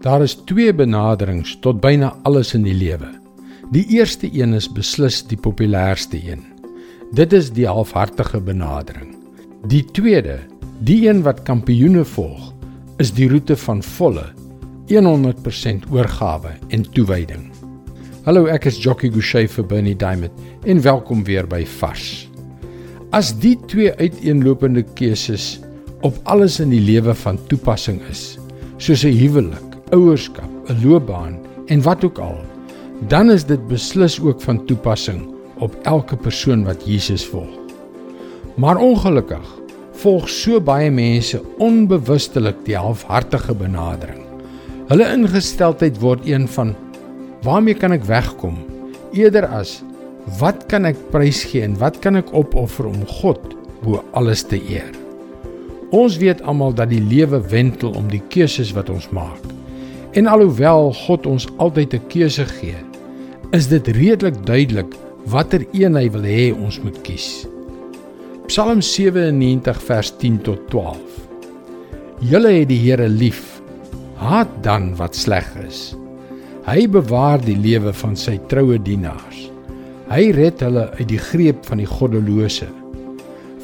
Daar is twee benaderings tot byna alles in die lewe. Die eerste een is beslis die populairste een. Dit is die halfhartige benadering. Die tweede, die een wat kampioene volg, is die roete van volle 100% oorgawe en toewyding. Hallo, ek is Jockey Gouchee vir Bernie Diamond en welkom weer by Vars. As die twee uiteenlopende keuses op alles in die lewe van toepassing is, soos 'n huwelik, ouerskap, 'n loopbaan en wat ook al, dan is dit beslis ook van toepassing op elke persoon wat Jesus volg. Maar ongelukkig volg so baie mense onbewustelik die halfhartige benadering. Hulle ingesteldheid word een van waarmee kan ek wegkom eerder as wat kan ek prysgee en wat kan ek opoffer om God bo alles te eer. Ons weet almal dat die lewe wentel om die keuses wat ons maak. En alhoewel God ons altyd 'n keuse gee, is dit redelik duidelik watter een hy wil hê ons moet kies. Psalm 97 vers 10 tot 12. Julle het die Here lief. Haat dan wat sleg is. Hy bewaar die lewe van sy troue dienaars. Hy red hulle uit die greep van die goddelose.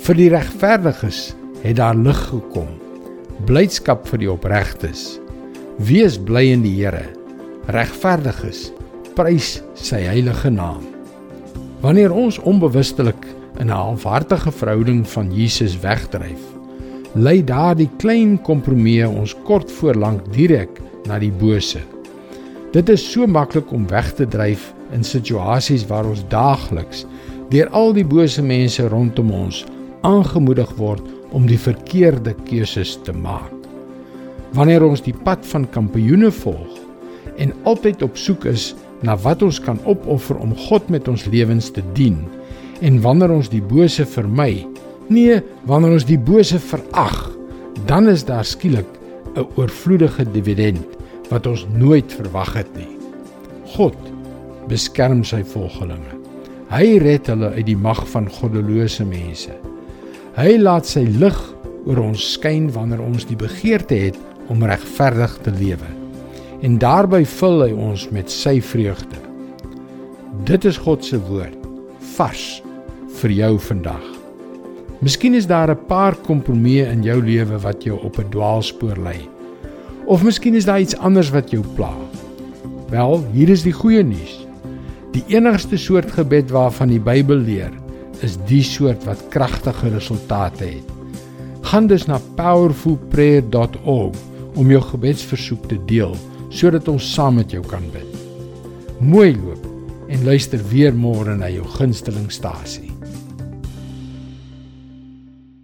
Vir die regverdiges het daar lig gekom. Blydskap vir die opregtes. Wees bly in die Here. Regverdiges, prys sy heilige naam. Wanneer ons onbewustelik in 'n halfhartige verhouding van Jesus wegdryf, lei daardie klein kompromie ons kort voor lank direk na die bose. Dit is so maklik om weg te dryf in situasies waar ons daagliks deur al die bose mense rondom ons aangemoedig word om die verkeerde keuses te maak wanneer ons die pad van kampioene volg en altyd op soek is na wat ons kan opoffer om God met ons lewens te dien en wanneer ons die bose vermy nee wanneer ons die bose verag dan is daar skielik 'n oorvloedige dividend wat ons nooit verwag het nie. God beskerm sy volgelinge. Hy red hulle uit die mag van goddelose mense. Hy laat sy lig oor ons skyn wanneer ons die begeerte het om regverdig te lewe. En daarby vul hy ons met sy vreugde. Dit is God se woord vars vir jou vandag. Miskien is daar 'n paar kompromieë in jou lewe wat jou op 'n dwaalspoor lei. Of miskien is daar iets anders wat jou pla. Wel, hier is die goeie nuus. Die enigste soort gebed waarvan die Bybel leer, is die soort wat kragtige resultate het. Gaan dus na powerfulprayer.org om jou gebedsversoek te deel sodat ons saam met jou kan bid. Mooi loop en luister weer môre na jou gunsteling stasie.